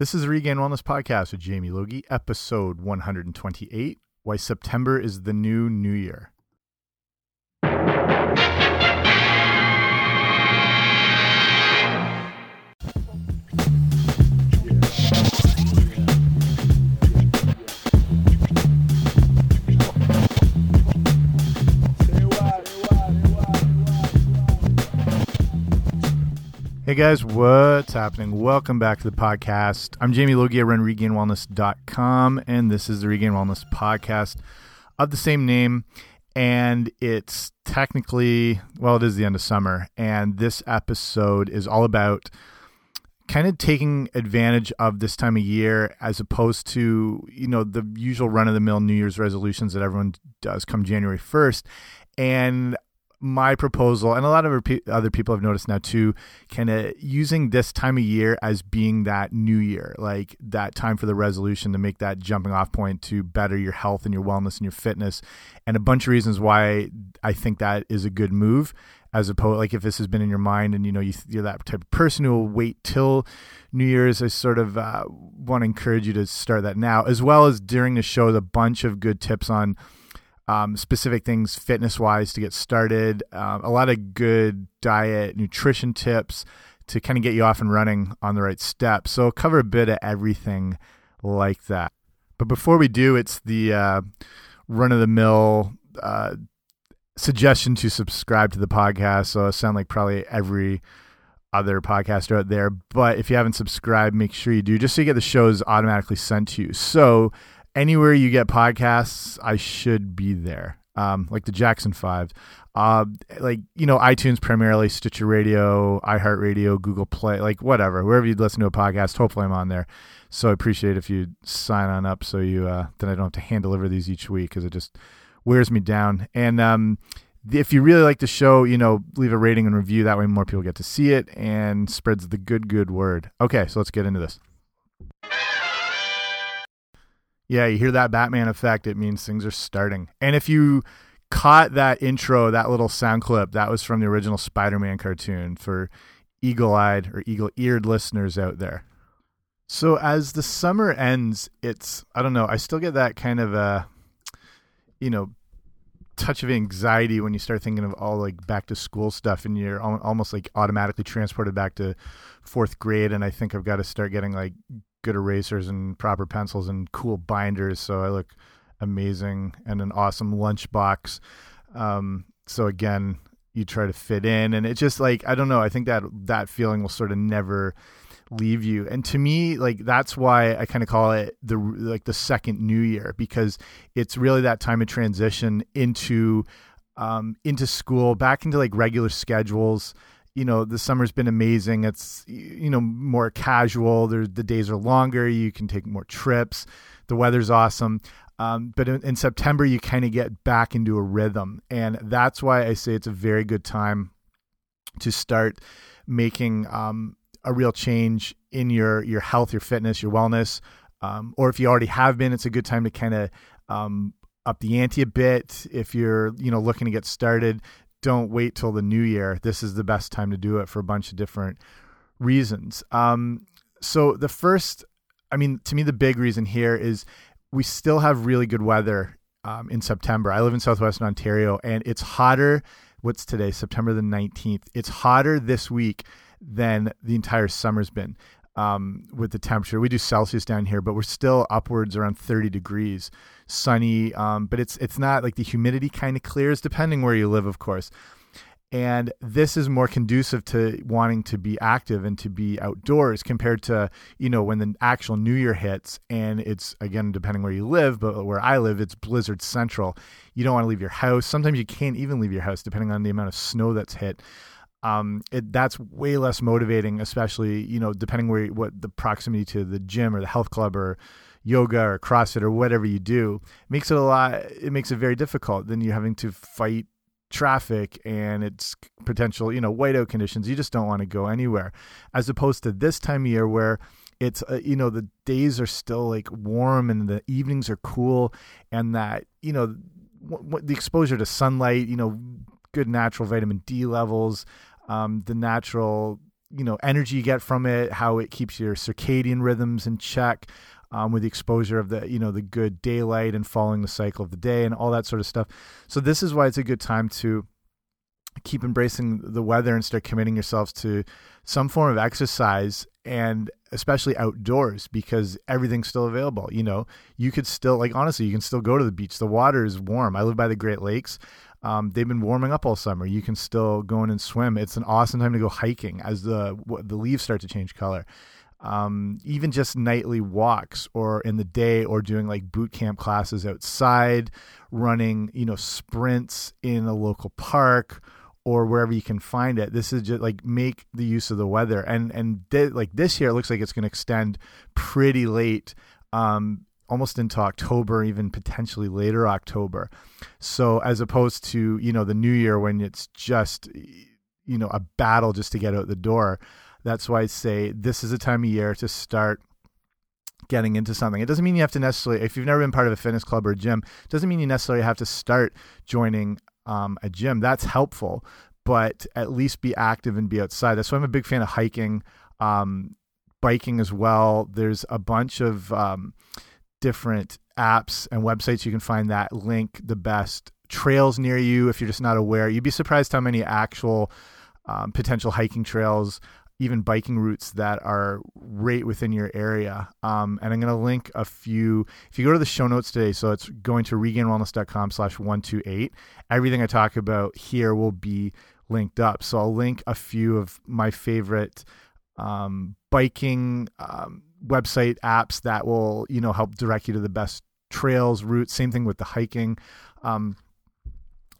This is the Regained Wellness Podcast with Jamie Logie, episode 128 Why September is the New New Year. Hey guys, what's happening? Welcome back to the podcast. I'm Jamie Logie. I run regainedwellness.com, and this is the Regained Wellness podcast of the same name. And it's technically, well, it is the end of summer. And this episode is all about kind of taking advantage of this time of year as opposed to, you know, the usual run of the mill New Year's resolutions that everyone does come January 1st. And my proposal, and a lot of other people have noticed now too, kind of using this time of year as being that new year, like that time for the resolution to make that jumping off point to better your health and your wellness and your fitness, and a bunch of reasons why I think that is a good move. As opposed, like if this has been in your mind and you know you, are that type of person who will wait till New Year's, I sort of uh, want to encourage you to start that now, as well as during the show, a bunch of good tips on um, specific things fitness wise to get started, um, a lot of good diet, nutrition tips to kind of get you off and running on the right steps. So, I'll cover a bit of everything like that. But before we do, it's the uh, run of the mill uh, suggestion to subscribe to the podcast. So, I sound like probably every other podcaster out there. But if you haven't subscribed, make sure you do, just so you get the shows automatically sent to you. So, anywhere you get podcasts, I should be there. Um, like the Jackson Five, uh, like you know iTunes primarily, Stitcher Radio, iHeartRadio, Google Play, like whatever, wherever you'd listen to a podcast. Hopefully, I'm on there. So I appreciate if you sign on up, so you uh, then I don't have to hand deliver these each week because it just wears me down. And um, if you really like the show, you know, leave a rating and review. That way, more people get to see it and spreads the good, good word. Okay, so let's get into this. Yeah, you hear that Batman effect, it means things are starting. And if you caught that intro, that little sound clip, that was from the original Spider Man cartoon for eagle eyed or eagle eared listeners out there. So as the summer ends, it's, I don't know, I still get that kind of, uh, you know, touch of anxiety when you start thinking of all like back to school stuff and you're almost like automatically transported back to fourth grade. And I think I've got to start getting like good erasers and proper pencils and cool binders, so I look amazing and an awesome lunchbox. Um, so again, you try to fit in, and it's just like I don't know. I think that that feeling will sort of never leave you. And to me, like that's why I kind of call it the like the second New Year because it's really that time of transition into um, into school, back into like regular schedules you know the summer's been amazing. It's you know more casual. The days are longer. You can take more trips. The weather's awesome. Um, but in, in, september you kind of get back into a rhythm. And that's why i say it's a very good time to start making um, a real change in your your health your fitness your wellness. Um, or if you already have been it's a good time to kind of um, up the ante a bit. If you're you know looking to get started don't wait till the new year. This is the best time to do it for a bunch of different reasons. Um, so the first, I mean, to me, the big reason here is we still have really good weather um, in September. I live in southwestern Ontario, and it's hotter. What's today? September the nineteenth. It's hotter this week than the entire summer's been um, with the temperature. We do Celsius down here, but we're still upwards around 30 degrees, sunny. Um, but it's it's not like the humidity kind of clears, depending where you live, of course. And this is more conducive to wanting to be active and to be outdoors compared to you know when the actual New Year hits and it's again depending where you live, but where I live, it's blizzard central. You don't want to leave your house. Sometimes you can't even leave your house depending on the amount of snow that's hit um, it, that's way less motivating, especially you know depending where what the proximity to the gym or the health club or yoga or CrossFit or whatever you do makes it a lot. It makes it very difficult. Then you're having to fight traffic and it's potential you know whiteout conditions. You just don't want to go anywhere, as opposed to this time of year where it's uh, you know the days are still like warm and the evenings are cool and that you know the exposure to sunlight you know good natural vitamin D levels um, the natural you know energy you get from it, how it keeps your circadian rhythms in check. Um, with the exposure of the you know the good daylight and following the cycle of the day and all that sort of stuff. So this is why it's a good time to keep embracing the weather and start committing yourselves to some form of exercise and especially outdoors because everything's still available. You know, you could still like honestly, you can still go to the beach. The water is warm. I live by the Great Lakes. Um, they've been warming up all summer. You can still go in and swim. It's an awesome time to go hiking as the the leaves start to change color. Um, even just nightly walks or in the day or doing like boot camp classes outside, running, you know, sprints in a local park or wherever you can find it. This is just like make the use of the weather. And and like this year, it looks like it's going to extend pretty late, um, almost into October, even potentially later October. So as opposed to you know the New Year when it's just you know a battle just to get out the door. That's why I say this is a time of year to start getting into something. It doesn't mean you have to necessarily, if you've never been part of a fitness club or a gym, it doesn't mean you necessarily have to start joining um, a gym. That's helpful, but at least be active and be outside. That's why I'm a big fan of hiking, um, biking as well. There's a bunch of um, different apps and websites you can find that link the best trails near you if you're just not aware. You'd be surprised how many actual um, potential hiking trails even biking routes that are right within your area. Um, and I'm going to link a few. If you go to the show notes today, so it's going to regainedwellness.com slash 128, everything I talk about here will be linked up. So I'll link a few of my favorite um, biking um, website apps that will, you know, help direct you to the best trails, routes. Same thing with the hiking. Um,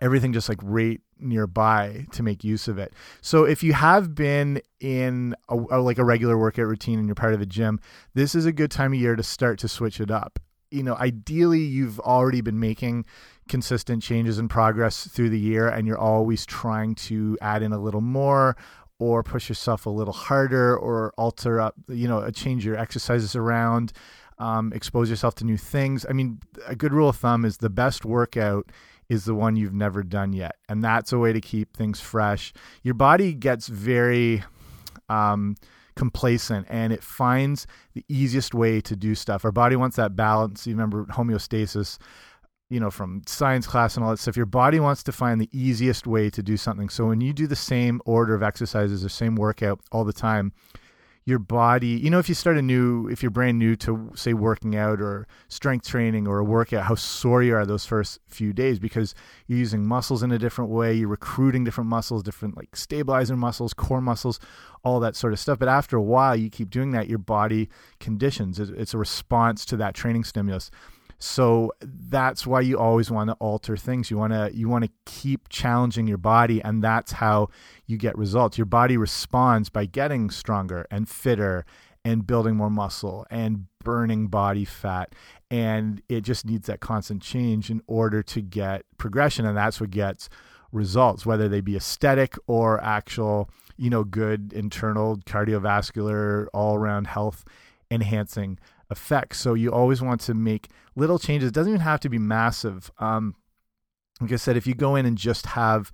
everything just like right nearby to make use of it. So if you have been in a, a, like a regular workout routine and you're part of a gym, this is a good time of year to start to switch it up. You know, ideally you've already been making consistent changes and progress through the year and you're always trying to add in a little more or push yourself a little harder or alter up, you know, change your exercises around. Um, expose yourself to new things. I mean, a good rule of thumb is the best workout is the one you've never done yet. And that's a way to keep things fresh. Your body gets very um, complacent and it finds the easiest way to do stuff. Our body wants that balance. You remember homeostasis, you know, from science class and all that stuff. Your body wants to find the easiest way to do something. So when you do the same order of exercises or same workout all the time, your body you know if you start a new if you're brand new to say working out or strength training or a workout how sore you are those first few days because you're using muscles in a different way you're recruiting different muscles different like stabilizer muscles core muscles all that sort of stuff but after a while you keep doing that your body conditions it's a response to that training stimulus so that's why you always want to alter things. You want to you want to keep challenging your body and that's how you get results. Your body responds by getting stronger and fitter and building more muscle and burning body fat and it just needs that constant change in order to get progression and that's what gets results whether they be aesthetic or actual you know good internal cardiovascular all around health enhancing effects. So you always want to make little changes. It doesn't even have to be massive. Um, like I said, if you go in and just have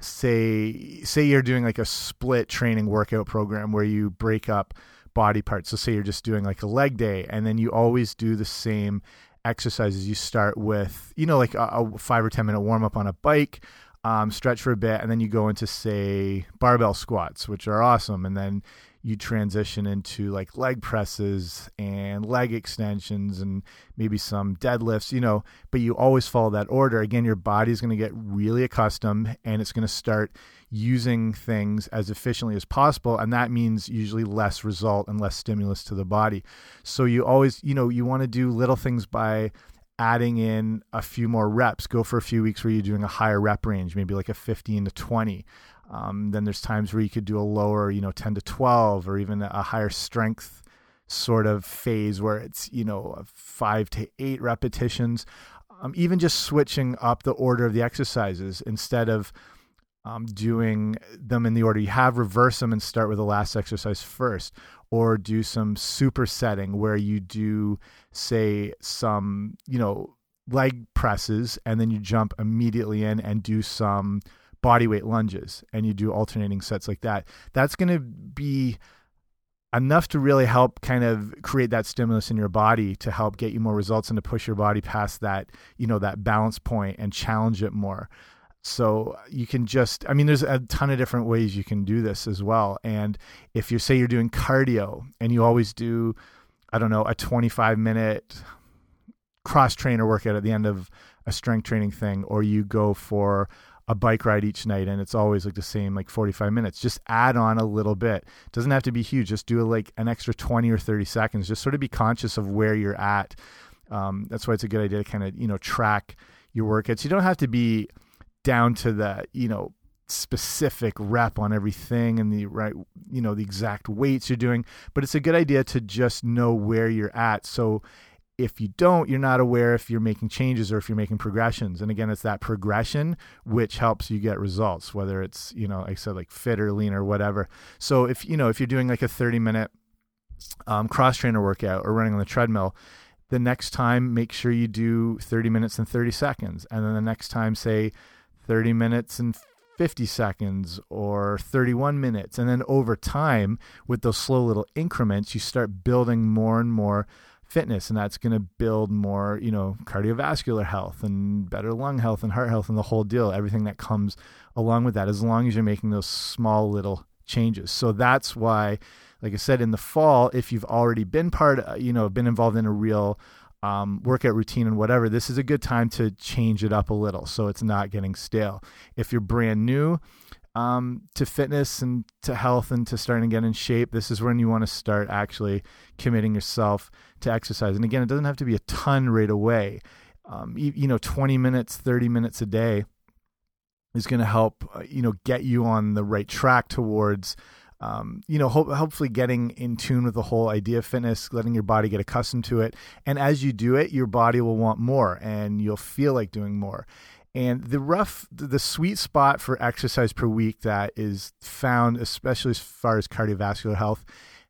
say say you're doing like a split training workout program where you break up body parts. So say you're just doing like a leg day and then you always do the same exercises. You start with, you know, like a, a five or 10 minute warm up on a bike, um, stretch for a bit, and then you go into, say, barbell squats, which are awesome. And then you transition into like leg presses and leg extensions and maybe some deadlifts, you know, but you always follow that order. Again, your body's going to get really accustomed and it's going to start using things as efficiently as possible. And that means usually less result and less stimulus to the body. So you always, you know, you want to do little things by adding in a few more reps. Go for a few weeks where you're doing a higher rep range, maybe like a 15 to 20. Um, then there's times where you could do a lower, you know, 10 to 12 or even a higher strength sort of phase where it's, you know, five to eight repetitions. Um, even just switching up the order of the exercises instead of um, doing them in the order you have, reverse them and start with the last exercise first. Or do some supersetting where you do, say, some, you know, leg presses and then you jump immediately in and do some body weight lunges and you do alternating sets like that, that's going to be enough to really help kind of create that stimulus in your body to help get you more results and to push your body past that, you know, that balance point and challenge it more. So you can just, I mean, there's a ton of different ways you can do this as well. And if you say you're doing cardio and you always do, I don't know, a 25 minute cross trainer workout at the end of a strength training thing, or you go for a bike ride each night and it's always like the same like 45 minutes. Just add on a little bit. It doesn't have to be huge. Just do like an extra 20 or 30 seconds. Just sort of be conscious of where you're at. Um, that's why it's a good idea to kind of you know track your workouts. You don't have to be down to the you know specific rep on everything and the right you know the exact weights you're doing but it's a good idea to just know where you're at. So if you don't you're not aware if you're making changes or if you're making progressions. And again it's that progression which helps you get results whether it's you know like i said like fit or lean or whatever. So if you know if you're doing like a 30 minute um, cross trainer workout or running on the treadmill the next time make sure you do 30 minutes and 30 seconds. And then the next time say 30 minutes and 50 seconds or 31 minutes. And then over time, with those slow little increments, you start building more and more fitness and that's going to build more you know cardiovascular health and better lung health and heart health and the whole deal everything that comes along with that as long as you're making those small little changes so that's why like i said in the fall if you've already been part uh, you know been involved in a real um, workout routine and whatever, this is a good time to change it up a little so it's not getting stale. If you're brand new um, to fitness and to health and to starting to get in shape, this is when you want to start actually committing yourself to exercise. And again, it doesn't have to be a ton right away. Um, you, you know, 20 minutes, 30 minutes a day is going to help, uh, you know, get you on the right track towards um, you know, ho hopefully getting in tune with the whole idea of fitness, letting your body get accustomed to it. And as you do it, your body will want more and you'll feel like doing more. And the rough, the sweet spot for exercise per week that is found, especially as far as cardiovascular health,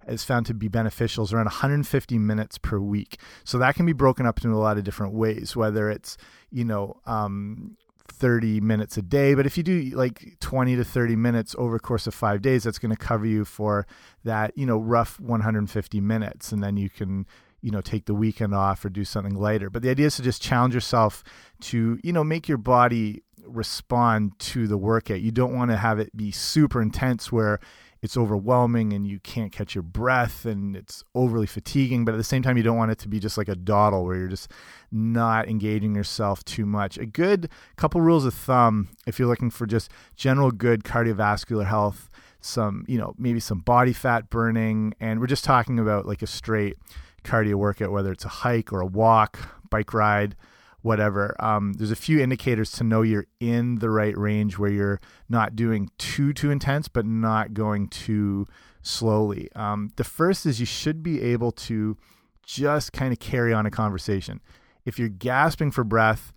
is found to be beneficial is around 150 minutes per week. So that can be broken up into a lot of different ways, whether it's, you know, um, 30 minutes a day. But if you do like 20 to 30 minutes over the course of five days, that's going to cover you for that, you know, rough 150 minutes. And then you can, you know, take the weekend off or do something later. But the idea is to just challenge yourself to, you know, make your body respond to the workout. You don't want to have it be super intense where it's overwhelming and you can't catch your breath and it's overly fatiguing. But at the same time, you don't want it to be just like a dawdle where you're just not engaging yourself too much. A good couple rules of thumb if you're looking for just general good cardiovascular health, some, you know, maybe some body fat burning. And we're just talking about like a straight cardio workout, whether it's a hike or a walk, bike ride whatever. Um, there's a few indicators to know you're in the right range where you're not doing too too intense, but not going too slowly. Um, the first is you should be able to just kind of carry on a conversation. If you're gasping for breath,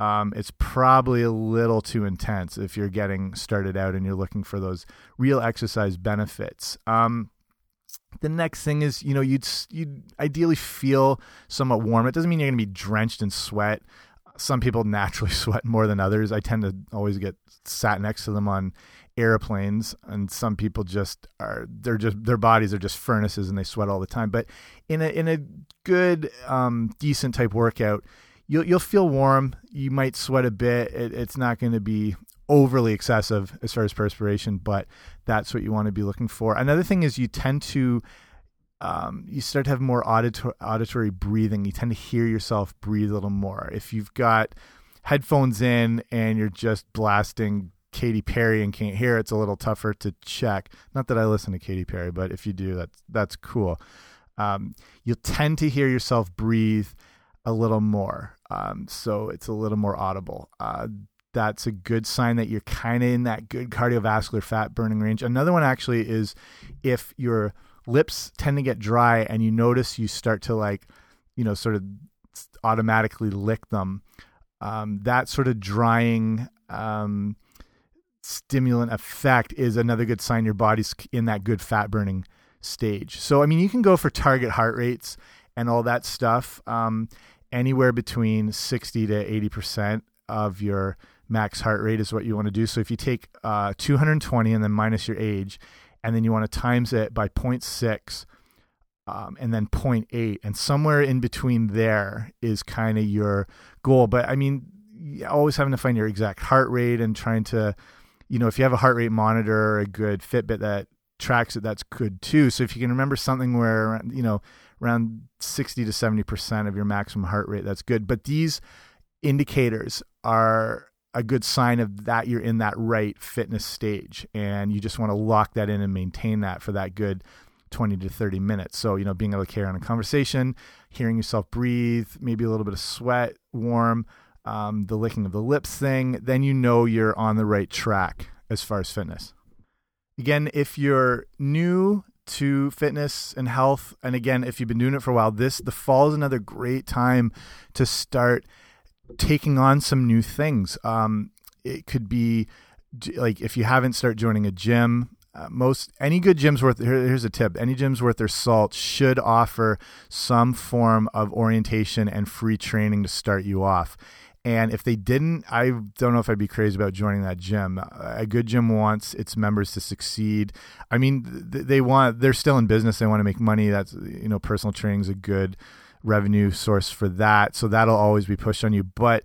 um, it's probably a little too intense if you're getting started out and you're looking for those real exercise benefits. Um, the next thing is, you know, you'd you'd ideally feel somewhat warm. It doesn't mean you're going to be drenched in sweat. Some people naturally sweat more than others. I tend to always get sat next to them on airplanes and some people just are they're just their bodies are just furnaces and they sweat all the time but in a in a good um decent type workout you'll you'll feel warm you might sweat a bit it, it's not going to be overly excessive as far as perspiration, but that's what you want to be looking for. Another thing is you tend to um, you start to have more auditor auditory breathing. You tend to hear yourself breathe a little more. If you've got headphones in and you're just blasting Katy Perry and can't hear, it's a little tougher to check. Not that I listen to Katy Perry, but if you do, that's that's cool. Um, you'll tend to hear yourself breathe a little more, um, so it's a little more audible. Uh, that's a good sign that you're kind of in that good cardiovascular fat burning range. Another one actually is if your lips tend to get dry and you notice you start to like, you know, sort of automatically lick them. Um, that sort of drying um, stimulant effect is another good sign your body's in that good fat burning stage. So, I mean, you can go for target heart rates and all that stuff um, anywhere between 60 to 80% of your max heart rate is what you want to do. So if you take uh, 220 and then minus your age, and then you want to times it by 0.6 um, and then 0.8 and somewhere in between there is kind of your goal. But i mean always having to find your exact heart rate and trying to you know if you have a heart rate monitor or a good fitbit that tracks it that's good too. So if you can remember something where you know around 60 to 70 percent of your maximum heart rate that's good. But these indicators are a good sign of that you're in that right fitness stage and you just want to lock that in and maintain that for that good 20 to 30 minutes. So you know being able to carry on a conversation hearing yourself breathe maybe a little bit of sweat warm um, the licking of the lips thing then you know you're on the right track as far as fitness. Again if you're new to fitness and health and again if you've been doing it for a while this the fall is another great time to start taking on some new things. Um, it could be like if you haven't started joining a gym. Uh, most any good gyms worth here, here's a tip any gyms worth their salt should offer some form of orientation and free training to start you off and if they didn't i don't know if i'd be crazy about joining that gym a good gym wants its members to succeed i mean they want they're still in business they want to make money that's you know personal training is a good revenue source for that. So that'll always be pushed on you. But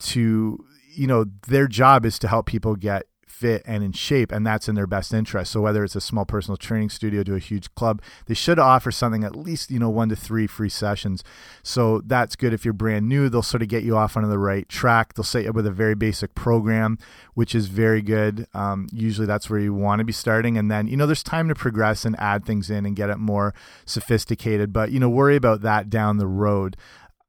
to, you know, their job is to help people get fit and in shape, and that's in their best interest. So whether it's a small personal training studio to a huge club, they should offer something at least you know one to three free sessions. So that's good if you're brand new. They'll sort of get you off on the right track. They'll set you up with a very basic program, which is very good. Um, usually that's where you want to be starting, and then you know there's time to progress and add things in and get it more sophisticated. But you know worry about that down the road.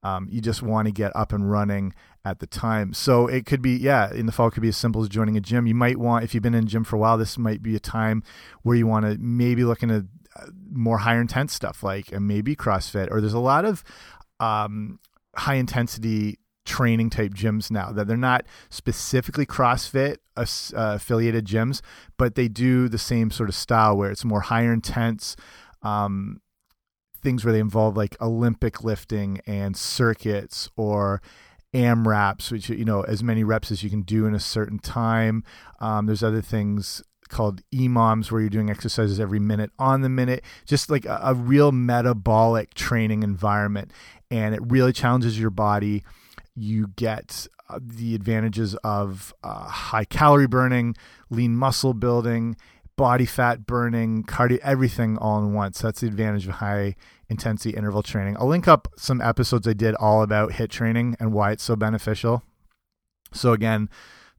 Um, you just want to get up and running at the time. So it could be, yeah, in the fall, it could be as simple as joining a gym. You might want, if you've been in a gym for a while, this might be a time where you want to maybe look into uh, more higher intense stuff like maybe CrossFit, or there's a lot of um, high intensity training type gyms now that they're not specifically CrossFit uh, affiliated gyms, but they do the same sort of style where it's more higher intense. Um, things where they involve like Olympic lifting and circuits or AMRAPs, which you know as many reps as you can do in a certain time. Um, there's other things called EMOMs where you're doing exercises every minute on the minute, just like a, a real metabolic training environment, and it really challenges your body. You get uh, the advantages of uh, high calorie burning, lean muscle building, body fat burning, cardio, everything all in once. That's the advantage of high intensity interval training. I'll link up some episodes I did all about HIT training and why it's so beneficial. So again,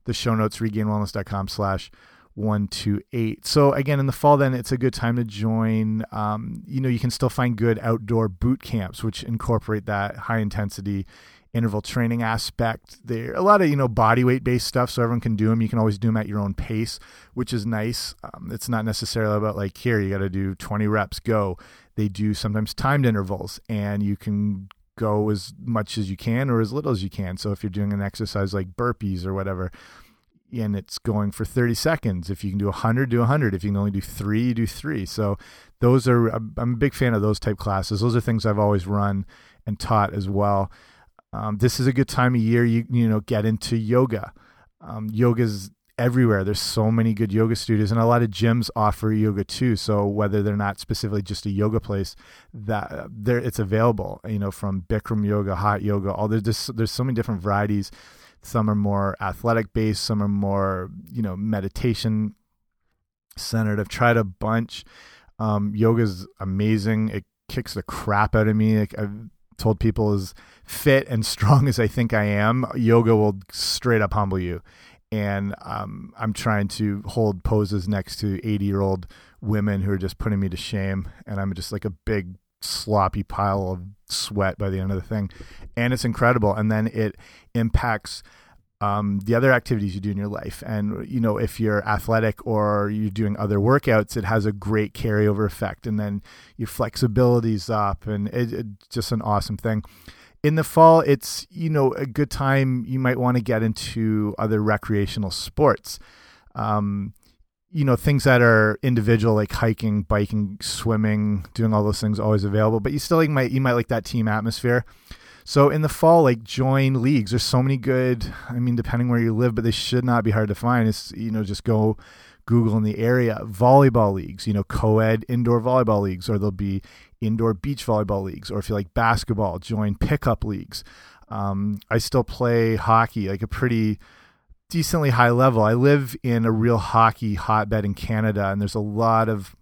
the show notes regainedwellness.com slash 128. So again, in the fall, then it's a good time to join. Um, you know, you can still find good outdoor boot camps, which incorporate that high intensity interval training aspect. There a lot of you know body weight based stuff, so everyone can do them. You can always do them at your own pace, which is nice. Um, it's not necessarily about like here you got to do 20 reps, go. They do sometimes timed intervals, and you can go as much as you can or as little as you can. So if you're doing an exercise like burpees or whatever, and it's going for 30 seconds. If you can do 100, do 100. If you can only do three, you do three. So those are, I'm a big fan of those type classes. Those are things I've always run and taught as well. Um, this is a good time of year. You you know get into yoga. Um, yoga's everywhere. There's so many good yoga studios, and a lot of gyms offer yoga too. So whether they're not specifically just a yoga place, that there it's available. You know, from Bikram yoga, hot yoga, all there's just, there's so many different varieties. Some are more athletic based. Some are more you know meditation centered. I've tried a bunch. Um, yoga's amazing. It kicks the crap out of me. Like, I've told people as fit and strong as I think I am, yoga will straight up humble you. And um, I'm trying to hold poses next to 80 year old women who are just putting me to shame. And I'm just like a big sloppy pile of sweat by the end of the thing. And it's incredible. And then it impacts um, the other activities you do in your life. And, you know, if you're athletic or you're doing other workouts, it has a great carryover effect. And then your flexibility's up, and it's it, just an awesome thing. In the fall, it's, you know, a good time. You might want to get into other recreational sports. Um, you know, things that are individual, like hiking, biking, swimming, doing all those things, always available. But you still like, might you might like that team atmosphere. So in the fall, like join leagues. There's so many good. I mean, depending where you live, but they should not be hard to find. It's you know just go Google in the area volleyball leagues. You know, co-ed indoor volleyball leagues, or there'll be indoor beach volleyball leagues. Or if you like basketball, join pickup leagues. Um, I still play hockey, like a pretty decently high level. I live in a real hockey hotbed in Canada, and there's a lot of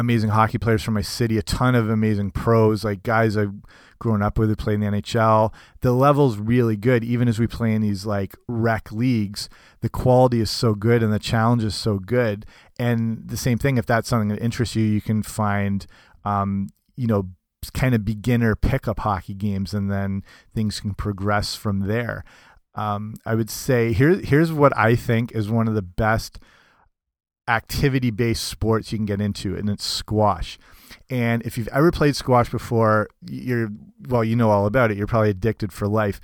amazing hockey players from my city, a ton of amazing pros, like guys I've grown up with who play in the NHL. The level's really good, even as we play in these like rec leagues. The quality is so good and the challenge is so good. And the same thing, if that's something that interests you, you can find, um, you know, kind of beginner pickup hockey games, and then things can progress from there. Um, I would say here, here's what I think is one of the best activity based sports you can get into, and it's squash. And if you've ever played squash before, you're well, you know all about it. You're probably addicted for life.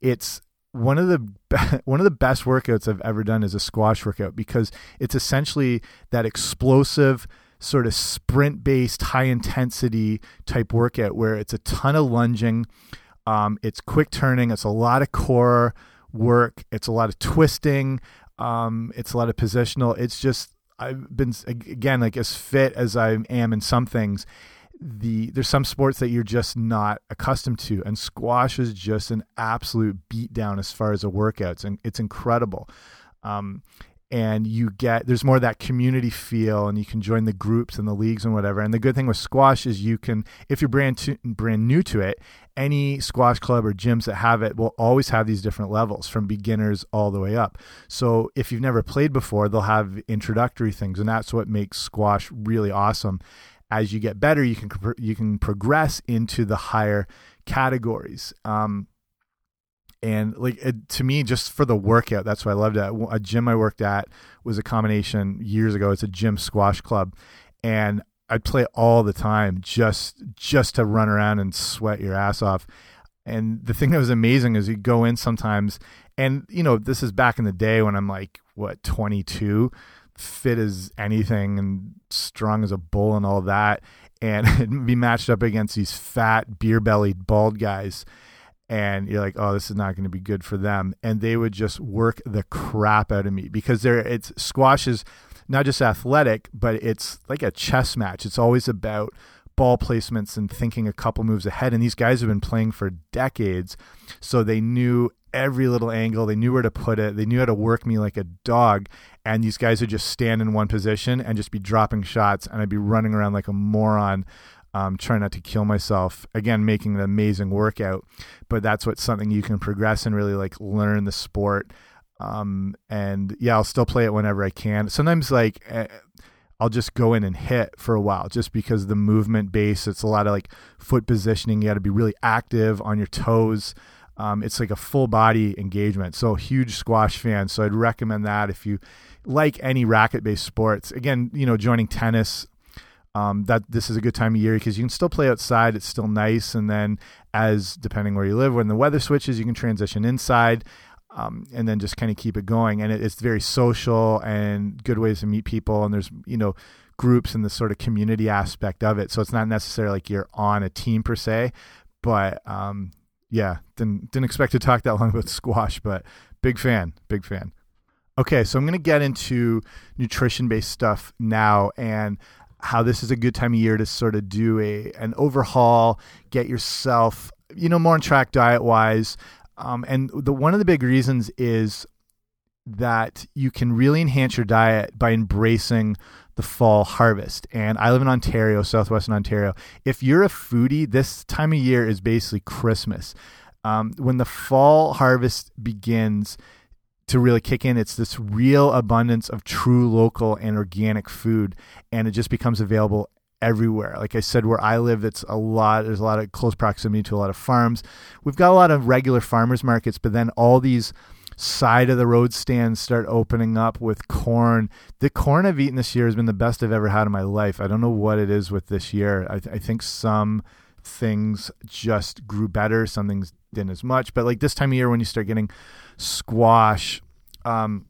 It's one of the one of the best workouts I've ever done is a squash workout because it's essentially that explosive sort of sprint based high intensity type workout where it's a ton of lunging um, it's quick turning it's a lot of core work it's a lot of twisting um, it's a lot of positional it's just I've been again like as fit as I am in some things. The there's some sports that you're just not accustomed to, and squash is just an absolute beatdown as far as a workout. It's, it's incredible. Um, and you get there's more of that community feel and you can join the groups and the leagues and whatever. And the good thing with squash is you can if you're brand to, brand new to it any squash club or gyms that have it will always have these different levels from beginners all the way up. So if you've never played before they'll have introductory things and that's what makes squash really awesome. As you get better you can you can progress into the higher categories. Um, and like it, to me just for the workout that's what i loved it a gym i worked at was a combination years ago. It's a gym squash club. And i'd play all the time just just to run around and sweat your ass off. And the thing that was amazing is you go in sometimes and you know this is back in the day when i'm like what 22 fit as anything and strong as a bull and all that. And be matched up against these fat beer bellied bald guys and you're like, oh, this is not going to be good for them. And they would just work the crap out of me because there, it's squash is not just athletic, but it's like a chess match. It's always about ball placements and thinking a couple moves ahead. And these guys have been playing for decades, so they knew every little angle. They knew where to put it. They knew how to work me like a dog. And these guys would just stand in one position and just be dropping shots, and I'd be running around like a moron um, trying not to kill myself. Again, making an amazing workout, but that's what something you can progress and really like learn the sport. Um, and yeah, I'll still play it whenever I can. Sometimes like uh, I'll just go in and hit for a while just because the movement base. It's a lot of like foot positioning. You got to be really active on your toes. Um, it's like a full body engagement. So huge squash fan. So I'd recommend that if you like any racket based sports. Again, you know, joining tennis um, that this is a good time of year because you can still play outside. It's still nice, and then as depending where you live, when the weather switches, you can transition inside. Um, and then just kind of keep it going. And it, it's very social and good ways to meet people. And there's, you know, groups and the sort of community aspect of it. So it's not necessarily like you're on a team per se, but um, yeah, didn't didn't expect to talk that long about squash, but big fan, big fan. Okay, so I'm going to get into nutrition based stuff now, and how this is a good time of year to sort of do a an overhaul, get yourself you know more on track diet wise. Um, and the one of the big reasons is that you can really enhance your diet by embracing the fall harvest. And I live in Ontario, southwestern Ontario. If you're a foodie, this time of year is basically Christmas. Um, when the fall harvest begins, to really kick in. It's this real abundance of true local and organic food, and it just becomes available everywhere. Like I said, where I live, it's a lot. There's a lot of close proximity to a lot of farms. We've got a lot of regular farmers markets, but then all these side of the road stands start opening up with corn. The corn I've eaten this year has been the best I've ever had in my life. I don't know what it is with this year. I, th I think some things just grew better, some things didn't as much. But like this time of year, when you start getting squash, um,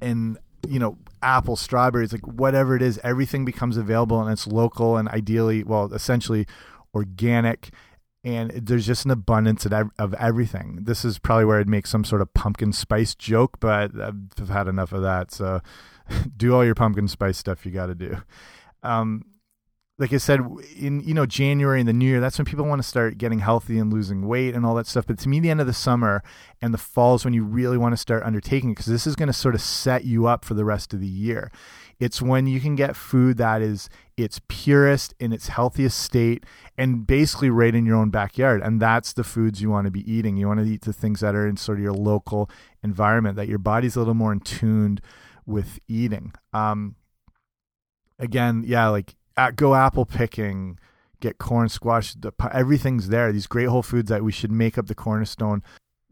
and you know apple, strawberries, like whatever it is, everything becomes available and it's local and ideally, well, essentially organic. and there's just an abundance of, of everything. This is probably where I'd make some sort of pumpkin spice joke, but I've had enough of that. So do all your pumpkin spice stuff you got to do. Um, like I said, in you know January and the New Year, that's when people want to start getting healthy and losing weight and all that stuff. But to me, the end of the summer and the fall is when you really want to start undertaking because this is going to sort of set you up for the rest of the year. It's when you can get food that is its purest in its healthiest state and basically right in your own backyard. And that's the foods you want to be eating. You want to eat the things that are in sort of your local environment that your body's a little more in tuned with eating. Um, again, yeah, like at, go apple picking, get corn, squash, the, everything's there. These great whole foods that we should make up the cornerstone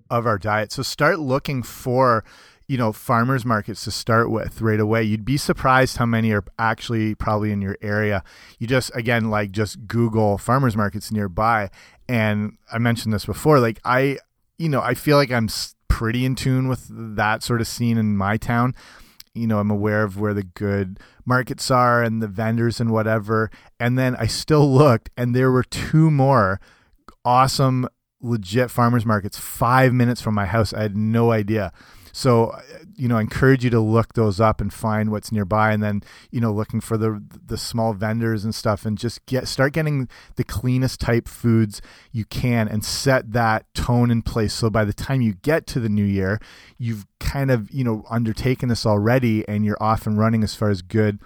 of our diet. So start looking for you know farmers markets to start with right away you'd be surprised how many are actually probably in your area you just again like just google farmers markets nearby and i mentioned this before like i you know i feel like i'm pretty in tune with that sort of scene in my town you know, I'm aware of where the good markets are and the vendors and whatever. And then I still looked, and there were two more awesome, legit farmers markets five minutes from my house. I had no idea. So, uh, you know, I encourage you to look those up and find what's nearby, and then you know, looking for the the small vendors and stuff, and just get start getting the cleanest type foods you can, and set that tone in place. So by the time you get to the new year, you've kind of you know undertaken this already, and you're off and running as far as good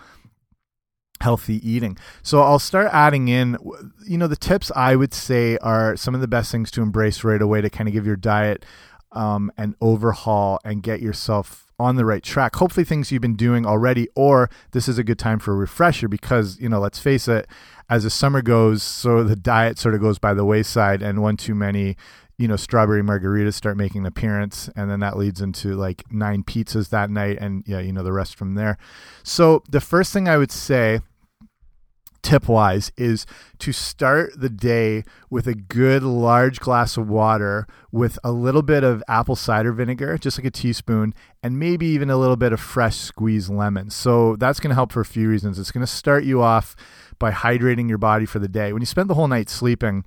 healthy eating. So I'll start adding in, you know, the tips I would say are some of the best things to embrace right away to kind of give your diet um, and overhaul and get yourself on the right track. Hopefully, things you've been doing already, or this is a good time for a refresher because, you know, let's face it, as the summer goes, so the diet sort of goes by the wayside, and one too many, you know, strawberry margaritas start making an appearance, and then that leads into like nine pizzas that night, and yeah, you know, the rest from there. So, the first thing I would say tip wise is to start the day with a good large glass of water with a little bit of apple cider vinegar, just like a teaspoon, and maybe even a little bit of fresh squeezed lemon. So that's going to help for a few reasons. It's going to start you off by hydrating your body for the day. When you spend the whole night sleeping,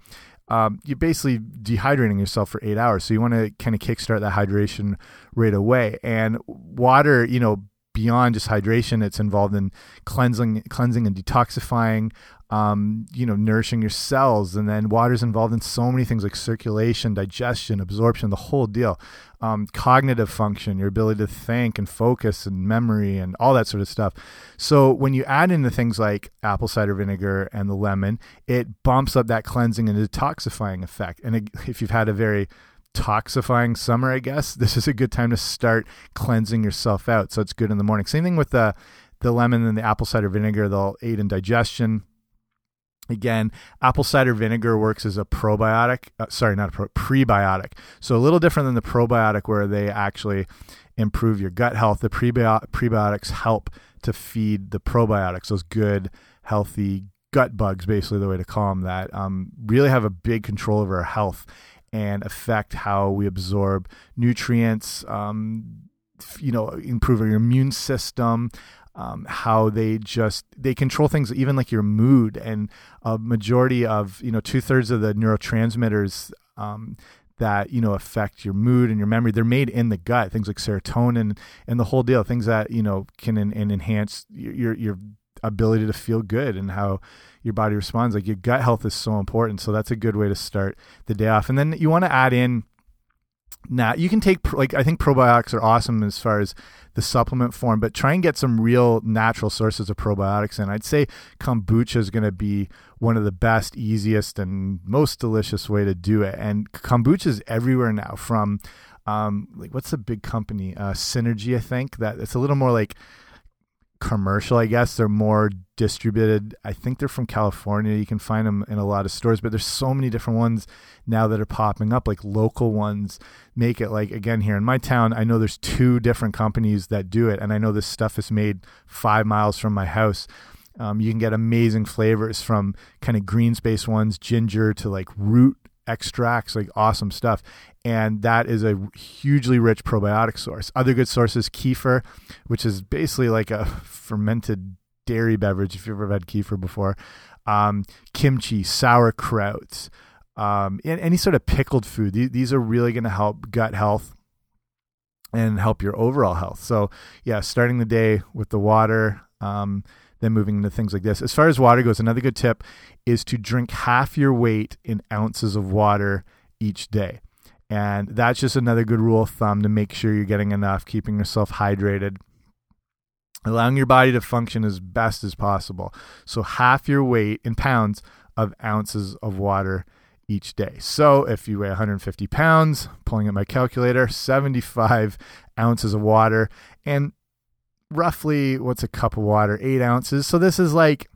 um, you're basically dehydrating yourself for eight hours. So you want to kind of kickstart that hydration right away. And water, you know, beyond just hydration. It's involved in cleansing, cleansing and detoxifying. Um, you know, nourishing your cells, and then water is involved in so many things like circulation, digestion, absorption, the whole deal. Um, cognitive function, your ability to think and focus, and memory, and all that sort of stuff. So when you add in the things like apple cider vinegar and the lemon, it bumps up that cleansing and detoxifying effect. And it, if you've had a very toxifying summer, I guess, this is a good time to start cleansing yourself out. So it's good in the morning. Same thing with the the lemon and the apple cider vinegar. They'll aid in digestion. Again, apple cider vinegar works as a probiotic. Uh, sorry, not a pro, prebiotic. So a little different than the probiotic, where they actually improve your gut health. The prebio prebiotics help to feed the probiotics, those good, healthy gut bugs, basically the way to call them that, um, really have a big control over our health and affect how we absorb nutrients, um, you know, improving your immune system. Um, how they just they control things even like your mood and a majority of you know two thirds of the neurotransmitters um, that you know affect your mood and your memory they're made in the gut things like serotonin and the whole deal things that you know can en enhance your your ability to feel good and how your body responds. Like your gut health is so important. So that's a good way to start the day off. And then you want to add in now you can take like I think probiotics are awesome as far as the supplement form, but try and get some real natural sources of probiotics. And I'd say kombucha is going to be one of the best, easiest, and most delicious way to do it. And kombucha is everywhere now. From um, like what's the big company? Uh, Synergy, I think that it's a little more like commercial, I guess. They're more distributed. I think they're from California. You can find them in a lot of stores, but there's so many different ones now that are popping up. Like local ones make it. Like again, here in my town, I know there's two different companies that do it, and I know this stuff is made five miles from my house. Um, you can get amazing flavors from kind of green space ones, ginger to like root extracts, like awesome stuff. And that is a hugely rich probiotic source. Other good sources, kefir, which is basically like a fermented dairy beverage if you've ever had kefir before. Um, kimchi, sauerkraut, um, and any sort of pickled food. These, these are really going to help gut health and help your overall health. So, yeah, starting the day with the water, um, then moving into things like this. As far as water goes, another good tip is to drink half your weight in ounces of water each day. And that's just another good rule of thumb to make sure you're getting enough, keeping yourself hydrated, allowing your body to function as best as possible. So, half your weight in pounds of ounces of water each day. So, if you weigh 150 pounds, pulling at my calculator, 75 ounces of water, and roughly what's a cup of water? Eight ounces. So, this is like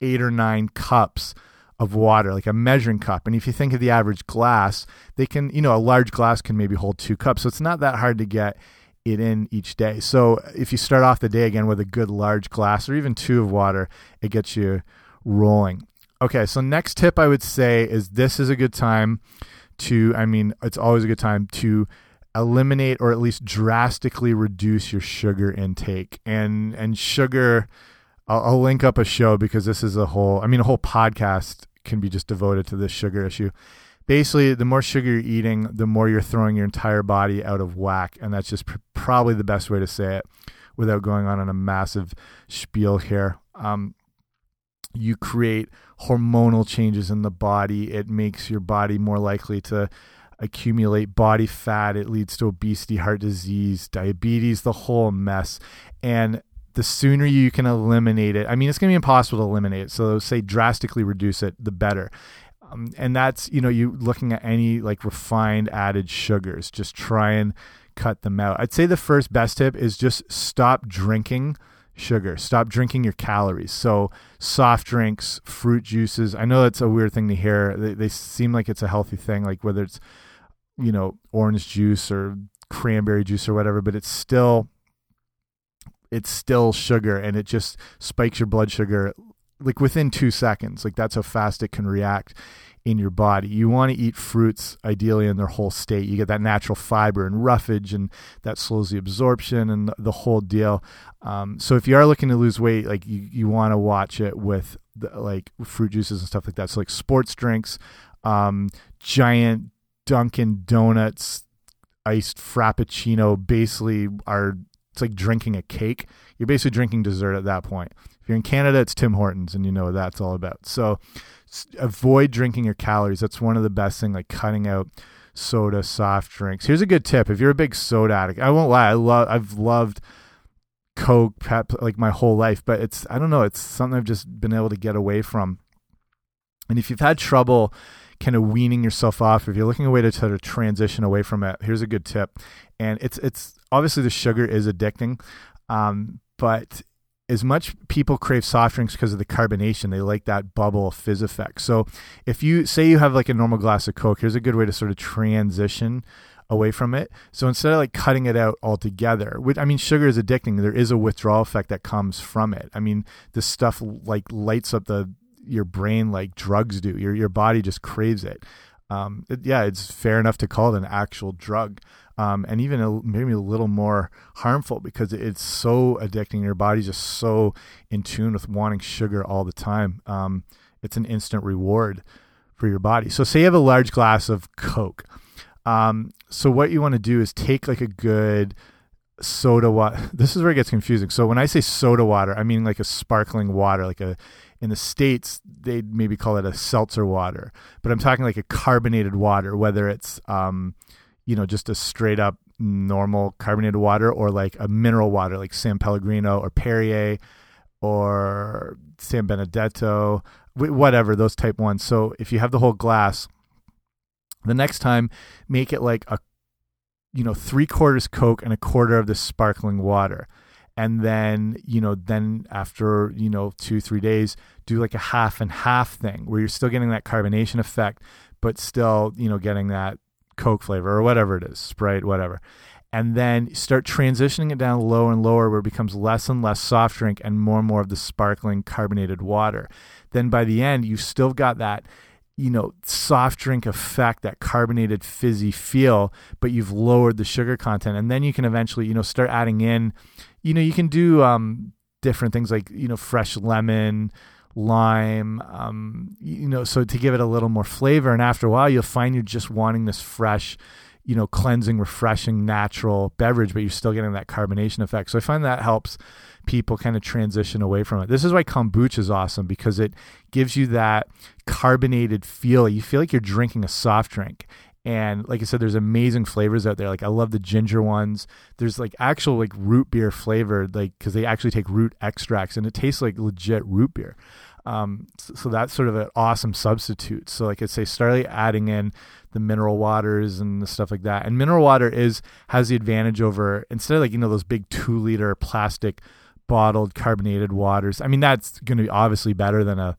eight or nine cups of water, like a measuring cup. And if you think of the average glass, they can, you know, a large glass can maybe hold two cups. So it's not that hard to get it in each day. So if you start off the day again with a good large glass or even two of water, it gets you rolling. Okay, so next tip I would say is this is a good time to, I mean, it's always a good time to eliminate or at least drastically reduce your sugar intake. And and sugar I'll, I'll link up a show because this is a whole, I mean, a whole podcast can be just devoted to this sugar issue. Basically, the more sugar you're eating, the more you're throwing your entire body out of whack. And that's just pr probably the best way to say it without going on, on a massive spiel here. Um, you create hormonal changes in the body. It makes your body more likely to accumulate body fat. It leads to obesity, heart disease, diabetes, the whole mess. And the sooner you can eliminate it, I mean, it's going to be impossible to eliminate it. So, say drastically reduce it, the better. Um, and that's, you know, you looking at any like refined added sugars, just try and cut them out. I'd say the first best tip is just stop drinking sugar. Stop drinking your calories. So, soft drinks, fruit juices. I know that's a weird thing to hear. They, they seem like it's a healthy thing, like whether it's, you know, orange juice or cranberry juice or whatever, but it's still it's still sugar and it just spikes your blood sugar like within two seconds. Like that's how fast it can react in your body. You want to eat fruits ideally in their whole state. You get that natural fiber and roughage, and that slows the absorption and the whole deal. Um, so if you are looking to lose weight, like you, you want to watch it with the, like fruit juices and stuff like that. So like sports drinks, um, giant Dunkin' Donuts, iced Frappuccino, basically are it's like drinking a cake. You're basically drinking dessert at that point. If you're in Canada, it's Tim Hortons, and you know what that's all about. So avoid drinking your calories. That's one of the best thing, like cutting out soda, soft drinks. Here's a good tip: if you're a big soda addict, I won't lie, I love, I've loved Coke, Pep, like my whole life, but it's, I don't know, it's something I've just been able to get away from. And if you've had trouble kind of weaning yourself off, if you're looking a way to, to transition away from it, here's a good tip. And it's it's obviously the sugar is addicting, um, but as much people crave soft drinks because of the carbonation, they like that bubble fizz effect. So if you say you have like a normal glass of Coke, here's a good way to sort of transition away from it. So instead of like cutting it out altogether, which I mean, sugar is addicting. There is a withdrawal effect that comes from it. I mean, this stuff like lights up the your brain like drugs do. Your your body just craves it. Um, it, yeah, it's fair enough to call it an actual drug, um, and even a, maybe a little more harmful because it's so addicting. Your body's just so in tune with wanting sugar all the time. Um, it's an instant reward for your body. So, say you have a large glass of Coke. Um, so, what you want to do is take like a good soda water. This is where it gets confusing. So, when I say soda water, I mean like a sparkling water, like a in the states they'd maybe call it a seltzer water but i'm talking like a carbonated water whether it's um, you know just a straight up normal carbonated water or like a mineral water like san pellegrino or perrier or san benedetto whatever those type ones. So if you have the whole glass the next time make it like a you know three quarters coke and a quarter of the sparkling water and then you know then after you know two three days do like a half and half thing where you're still getting that carbonation effect but still you know getting that coke flavor or whatever it is sprite whatever. And then start transitioning it down lower and lower where it becomes less and less soft drink and more and more of the sparkling carbonated water. Then by the end you've still got that you know soft drink effect that carbonated fizzy feel but you've lowered the sugar content. And then you can eventually you know start adding in you know, you can do um, different things like you know fresh lemon, lime, um, you know, so to give it a little more flavor. And after a while, you'll find you're just wanting this fresh, you know, cleansing, refreshing, natural beverage, but you're still getting that carbonation effect. So I find that helps people kind of transition away from it. This is why kombucha is awesome because it gives you that carbonated feel. You feel like you're drinking a soft drink. And like I said, there's amazing flavors out there. Like I love the ginger ones. There's like actual like root beer flavored, like because they actually take root extracts and it tastes like legit root beer. Um, so, so, that's sort of an awesome substitute. So like I say, start adding in the mineral waters and the stuff like that. And mineral water is has the advantage over instead of like you know those big two liter plastic bottled carbonated waters. I mean that's going to be obviously better than a,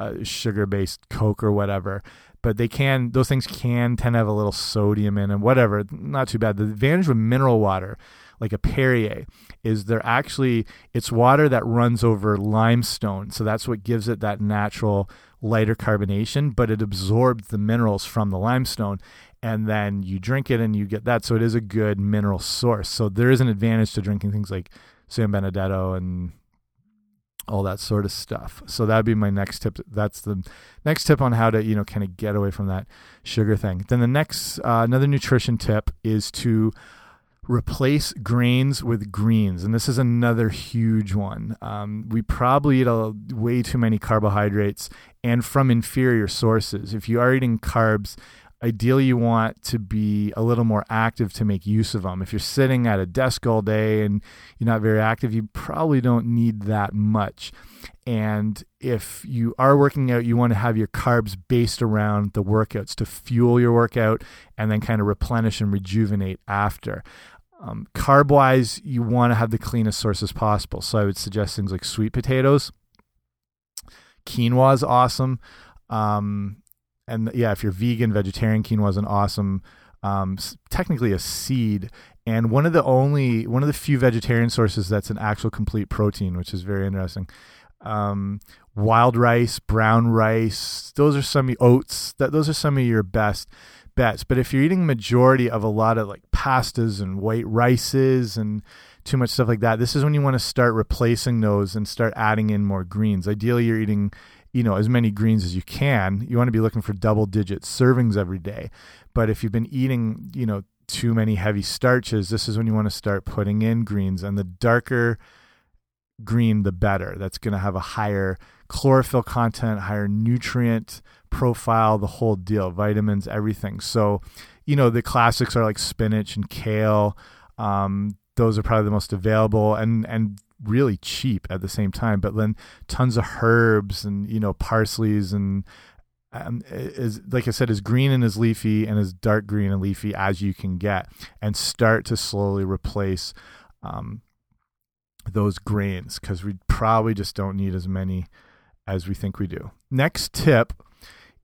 a sugar based Coke or whatever. But they can; those things can tend to have a little sodium in and whatever. Not too bad. The advantage with mineral water like a Perrier, is they're actually it's water that runs over limestone. So that's what gives it that natural lighter carbonation, but it absorbs the minerals from the limestone and then you drink it and you get that. So it is a good mineral source. So there is an advantage to drinking things like San Benedetto and all that sort of stuff. So that'd be my next tip. That's the next tip on how to, you know, kind of get away from that sugar thing. Then the next, uh, another nutrition tip is to replace grains with greens and this is another huge one um, we probably eat a, way too many carbohydrates and from inferior sources if you are eating carbs ideally you want to be a little more active to make use of them if you're sitting at a desk all day and you're not very active you probably don't need that much and if you are working out you want to have your carbs based around the workouts to fuel your workout and then kind of replenish and rejuvenate after um, carb wise, you want to have the cleanest sources possible. So I would suggest things like sweet potatoes. Quinoa is awesome. Um, and yeah, if you're vegan, vegetarian, quinoa is an awesome, um, technically a seed. And one of the only, one of the few vegetarian sources that's an actual complete protein, which is very interesting. Um, wild rice, brown rice, those are some oats. That those are some of your best bets. But if you're eating majority of a lot of like pastas and white rices and too much stuff like that, this is when you want to start replacing those and start adding in more greens. Ideally, you're eating you know as many greens as you can. You want to be looking for double digit servings every day. But if you've been eating, you know, too many heavy starches, this is when you want to start putting in greens and the darker green the better. That's going to have a higher chlorophyll content, higher nutrient profile, the whole deal, vitamins, everything. So, you know, the classics are like spinach and kale. Um, those are probably the most available and and really cheap at the same time. But then tons of herbs and you know parsleys and um, is like I said, as green and as leafy and as dark green and leafy as you can get, and start to slowly replace um, those grains because we probably just don't need as many as we think we do. Next tip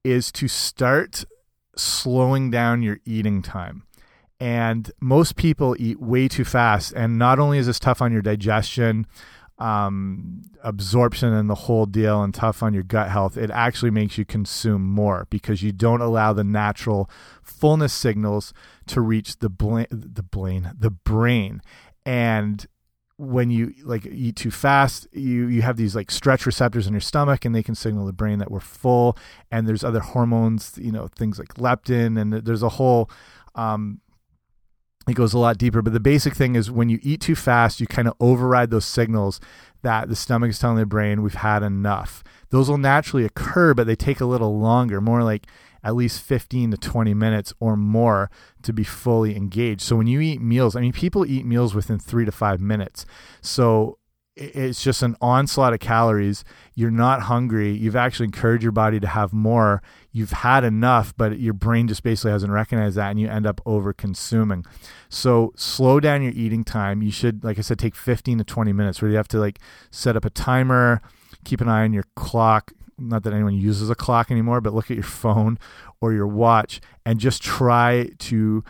is to start slowing down your eating time. And most people eat way too fast. And not only is this tough on your digestion, um, absorption, and the whole deal, and tough on your gut health, it actually makes you consume more because you don't allow the natural fullness signals to reach the, the, brain, the brain. And when you like eat too fast you you have these like stretch receptors in your stomach and they can signal the brain that we're full and there's other hormones you know things like leptin and there's a whole um it goes a lot deeper but the basic thing is when you eat too fast you kind of override those signals that the stomach is telling the brain we've had enough those will naturally occur but they take a little longer more like at least 15 to 20 minutes or more to be fully engaged. So when you eat meals, I mean, people eat meals within three to five minutes. So it's just an onslaught of calories. You're not hungry. You've actually encouraged your body to have more. You've had enough, but your brain just basically hasn't recognized that and you end up over consuming. So slow down your eating time. You should, like I said, take 15 to 20 minutes where you have to like set up a timer, keep an eye on your clock, not that anyone uses a clock anymore, but look at your phone or your watch and just try to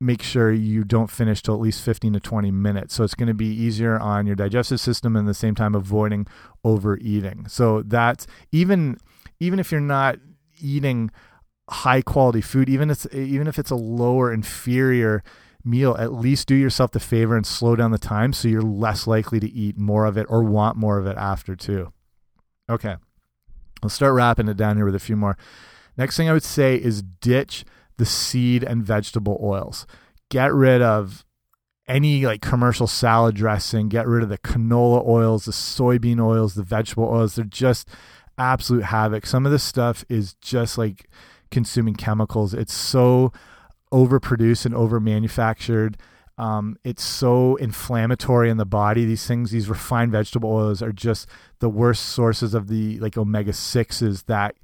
make sure you don't finish till at least 15 to 20 minutes. So it's going to be easier on your digestive system and at the same time avoiding overeating. So that's even even if you're not eating high quality food, even if it's, even if it's a lower inferior meal, at least do yourself the favor and slow down the time so you're less likely to eat more of it or want more of it after too. Okay. I'll start wrapping it down here with a few more. Next thing I would say is ditch the seed and vegetable oils. Get rid of any like commercial salad dressing, get rid of the canola oils, the soybean oils, the vegetable oils. They're just absolute havoc. Some of this stuff is just like consuming chemicals. It's so overproduced and over manufactured. Um, it's so inflammatory in the body. These things, these refined vegetable oils, are just the worst sources of the like omega sixes that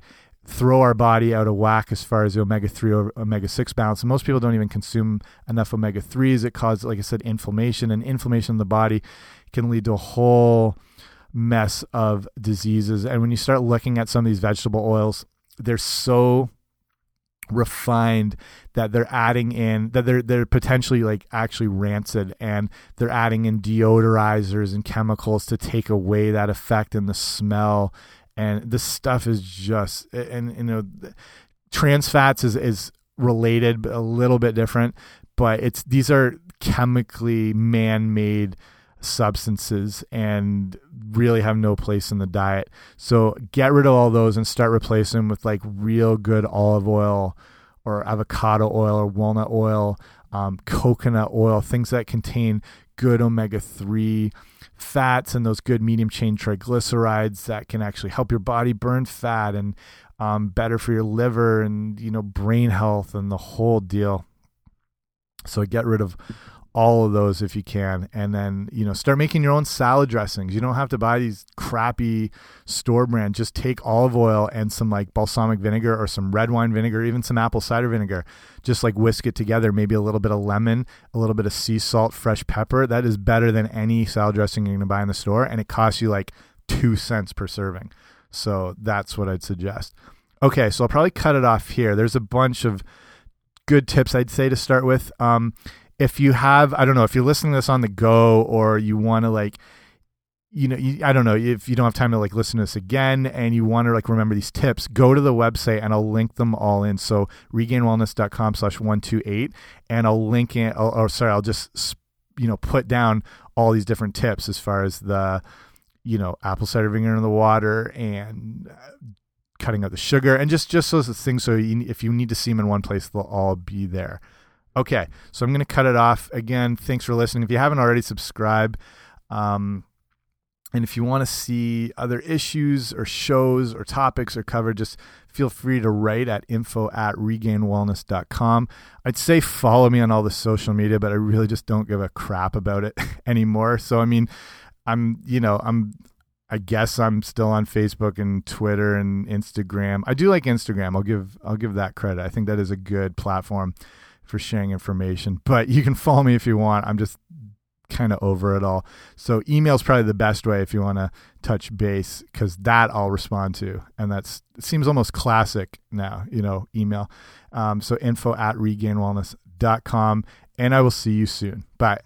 throw our body out of whack as far as the omega 3 or omega 6 balance. And most people don't even consume enough omega 3s. It causes, like I said, inflammation, and inflammation in the body can lead to a whole mess of diseases. And when you start looking at some of these vegetable oils, they're so refined that they're adding in that they're they're potentially like actually rancid and they're adding in deodorizers and chemicals to take away that effect and the smell and this stuff is just and you know trans fats is is related but a little bit different but it's these are chemically man-made substances and really have no place in the diet so get rid of all those and start replacing them with like real good olive oil or avocado oil or walnut oil um, coconut oil things that contain good omega-3 fats and those good medium chain triglycerides that can actually help your body burn fat and um, better for your liver and you know brain health and the whole deal. So get rid of all of those if you can. And then you know start making your own salad dressings. You don't have to buy these crappy store brand just take olive oil and some like balsamic vinegar or some red wine vinegar even some apple cider vinegar. Just like whisk it together. Maybe a little bit of lemon a little bit of sea salt fresh pepper. That is better than any salad dressing you're going to buy in the store and it costs you like two cents per serving. So that's what i'd suggest. Okay so i'll probably cut it off here. There's a bunch of good tips i'd say to start with. Um, if you have, I don't know, if you're listening to this on the go or you want to like, you know, you, I don't know if you don't have time to like listen to this again and you want to like remember these tips, go to the website and I'll link them all in. So regainedwellness.com slash 128 and I'll link in, or, or sorry, I'll just, you know, put down all these different tips as far as the, you know, apple cider vinegar in the water and uh, cutting out the sugar and just, just those things. So you, if you need to see them in one place, they'll all be there. Okay, so I'm going to cut it off. Again, thanks for listening. If you haven't already, subscribe. Um, and if you want to see other issues or shows or topics are covered, just feel free to write at info at regainedwellness.com. I'd say follow me on all the social media, but I really just don't give a crap about it anymore. So, I mean, I'm, you know, I'm, I guess I'm still on Facebook and Twitter and Instagram. I do like Instagram. I'll give, I'll give that credit. I think that is a good platform for sharing information. But you can follow me if you want. I'm just kind of over it all. So email is probably the best way if you want to touch base because that I'll respond to, and that's seems almost classic now. You know, email. Um, so info at regainedwellness.com, and I will see you soon. Bye.